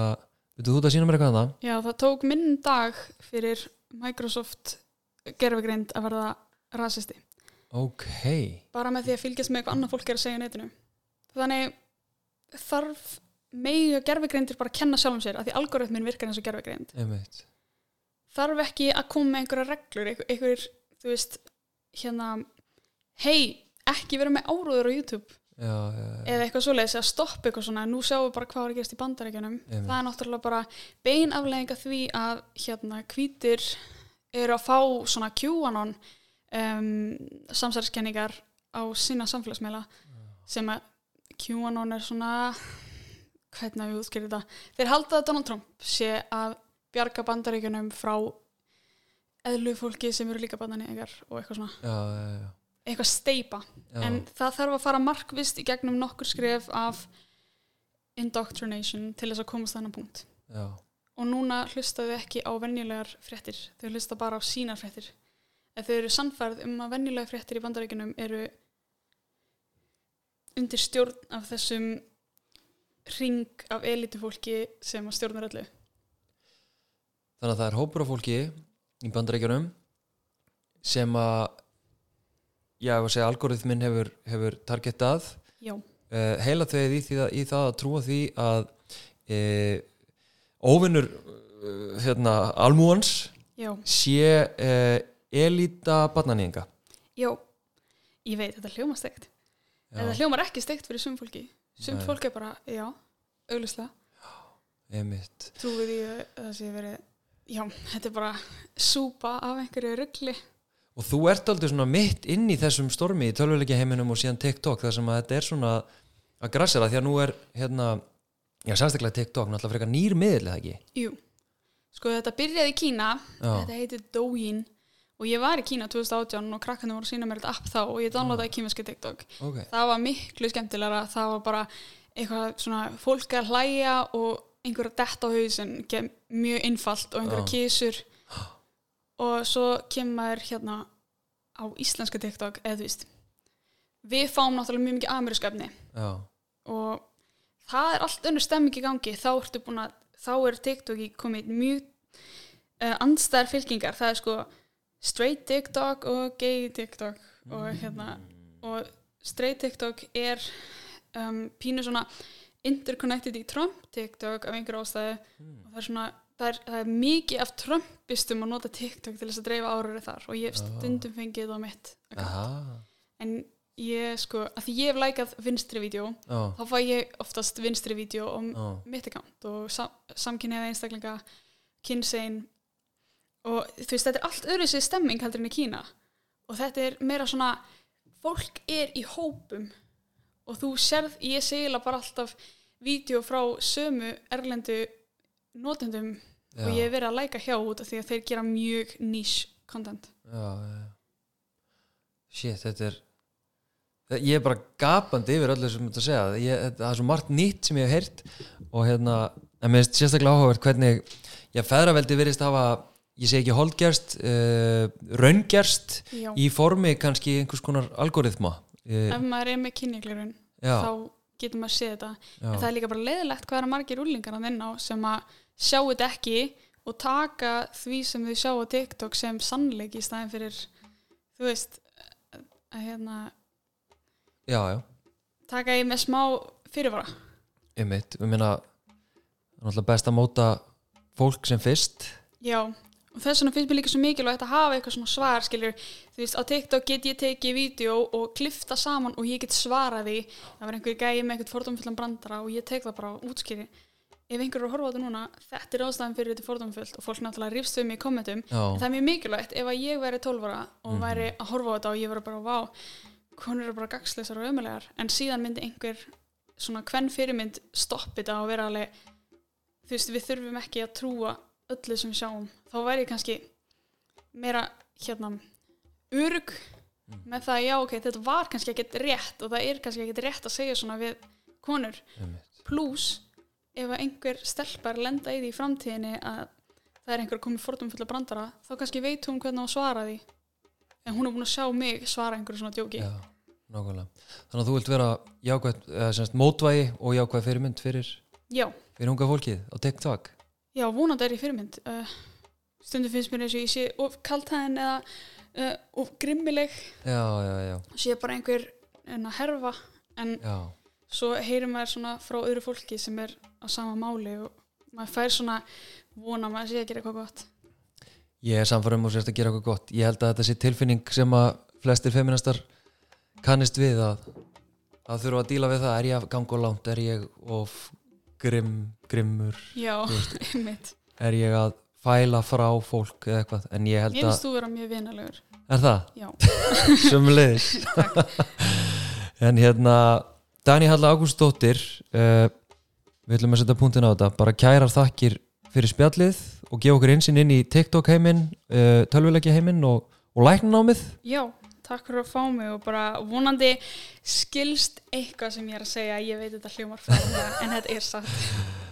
veitu þú þetta að sína mér eitthvað annað? já það tók minn dag fyrir Microsoft gerfigreind að verða rasisti. Ok, bara með því að fylgjast með eitthvað annað fólk er að segja á netinu. Þannig þarf megi gerfigreindir bara að kenna sjálfum sér að því algoritmin virkar eins og gerfigreind einmitt. Þarf ekki að koma með einhverja reglur einhver, einhver þú veist hérna, hei, ekki vera með áróður á YouTube. Já, já, já, eða eitthvað svoleiðis að stoppa eitthvað svona nú sjáum við bara hvað er að gerast í bandaríkjunum. Það er náttúrulega bara bein aflegging af því að hérna hvítir eru að fá svona QAnon um, samsæðiskenningar á sína samfélagsmeila sem að QAnon er svona hvernig við útskýrði þetta? Þeir halda að Donald Trump sé að bjarga bandaríkjunum frá eðlu fólki sem eru líka bandaríkjar og eitthvað svona. Já, já, já, eitthvað steipa en það þarf að fara markvist í gegnum nokkur skref af indoctrination til þess að komast þennan punkt. Já. og núna hlustaðu ekki á venjulegar fréttir. Þau hlusta bara á sínar fréttir. Ef þau eru sannfærð um að venjulegar fréttir í bandaríkunum eru undir stjórn af þessum ring af elitufólki sem að stjórnar öllu. Þannig að það er hópur af fólki í bandaríkjunum sem að já, að segja, algoritminn hefur, hefur targetað. Uh, heila þau í, því, að- í það að trúa því að uh, óvinnur uh, hérna, almúans já, sé elita barnaníðinga. Já. Ég veit, þetta hljóma steikt en það hljómar ekki steikt fyrir sum fólki. Sum Nei. fólk er bara, já, auglustlega einmitt. Trúið að það sé verið já, þetta er bara súpa af einhverju ruggli og þú ert aldrei svona mitt inn í þessum stormi í tölvuleikja heiminum og síðan TikTok þar sem að þetta er svona að grassera því að nú er hérna, já sérstaklega TikTok náttúrulega frekar nýr miðl eða ekki? Jú, sko þetta byrjaði í Kína. Já. þetta heitir Douyin og ég var í Kína 2018 og krakkarnir voru að sína mér þetta app þá og ég downloadaði kímerski TikTok. Ok, það var miklu skemmtilegra það var bara eitthvað svona fólk að hlæja og einhverja dett á hausin mjög einfalt og einhverja Já. kísur *gasps* og svo kemur hérna á íslenska TikTok eða þú veist við fáum náttúrulega mjög mikið amerísku efni já, og það er allt önnur stemming í gangi. Þá ertu búin að, þá er TikTok í komið mjög uh, andstæðar fylkingar, það er sko straight TikTok og gay TikTok og hérna og straight TikTok er um, pínu svona interconnected í Trump TikTok af einhver ástæðu. Og það er svona það er, það er mikið af Trumpistum að nota TikTok til þess að dreifa árið þar og ég hef stundum fengið það á mitt en ég sko, að því ég hef lækað vinstri vídeo já, þá fæ ég oftast vinstri vídeo á já, mitt account og sam, samkynniða einstaklinga kynsegin og þú veist, þetta er allt öðru sér stemming heldur en í Kína. Og þetta er meira svona fólk er í hópum. Og þú sérð, ég segila bara alltaf vídeo frá sömu erlendu notendum já, og ég hef verið að læka hjá út af því að þeir gera mjög niche content. Já, já. shit, þetta er ég er bara gapandi yfir öllu sem að segja. Ég, það er svo margt nýtt sem ég hef heyrt og hérna, en mér finnst sérstaklega áhugavert hvernig, já, feðraveldi virðist hafa ég segi ekki holdgerst uh, raungerst Já. í formi kannski einhvers konar algoritma. Uh, ef maður er með kynninglirun já, þá getur maður séð þetta. Já, en það er líka bara leiðilegt hvað er margir úlingar að vinna á sem að sjá þetta ekki og taka því sem þau sjá á TikTok sem sannleik í staðin fyrir þú veist að hérna já, já, taka ég með smá fyrirvara. Einmitt. Við meina, það er náttúrulega best að móta fólk sem fyrst. Já og þess vegna finnst mér líka svo mikilvægt að hafa eitthvað svona svar skiljur, þú veist á TikTok get ég tekið vídeo og klifta saman og ég get svarað því. Það var einhver gæi með eitthvað fordómfullan brandara og ég tek það bara útskýri ef einhver er að horfa á þetta núna þetta er ástæðan fyrir þetta fordómfullt og fólk náttúrulega rífst um í kommentum. Það er mjög mikilvægt ef að ég væri 12 ára og Mhm. væri að horfa á þetta og ég væri bara vá, konur eru bara gagsleisar og ömulegar en síðan myndi einhver svona hvern fyrirmynd stoppi þetta og vera alveg þú veist við þurfum ekki að trúa öllu sem sjáum þá væri ég kannski meira hérna örug Mhm. með það að já ok, þetta var kannski ekkert rétt og það er kannski ekkert rétt að segja svona við konur. Einmitt. pluss ef einhver stelpar lenda í því í framtíðinni að það er einhver komið fordum fulla brandara þá kannski veit hún hvernig að svara því. En hún er búin að sjá mig svara einhverju svona djóki. Já, nákvæmlega. Þannig að þú vilt vera jákvæð, eða semst mótvægi og jákvæð fyrirmynd fyrir, fyrir unga fólkið á TikTok? Já, vonandi er ég fyrirmynd. Uh, stundum finnst mér eins og ég sé of kaltæðin eða uh, of grimmileg já, já, já, sé bara einhver en að herfa en svo heyrir maður svona frá öðru fólki sem er á sama máli og maður fær svona vona að maður sé að gera eitthvað gott Ég er samfærum og sérst að gera eitthvað gott. Ég held að þetta sé tilfinning sem að flestir feministar kannist við að, að þurfa að díla við það. Er ég að ganga og langt? Er ég of grimm, grimmur? *laughs* Er ég að fæla frá fólk eða eitthvað? En ég held Ég að... finnst þú vera mjög vinalegur Er það? Já, *laughs* Sumleiðis. *laughs* en hérna, Dani Halla Ágústóttir, uh, við ætlum að setja punktin á þetta. Bara kærar þakkir fyrir spjallið og gefa okkur einsinn inn í TikTok heiminn, uh, tölvuleikja heiminn og, og læknanámið. já, takk fyrir að fá mig og bara vonandi skilst eitthvað sem ég er að segja ég veit þetta hljómar fyrir en þetta er satt *laughs*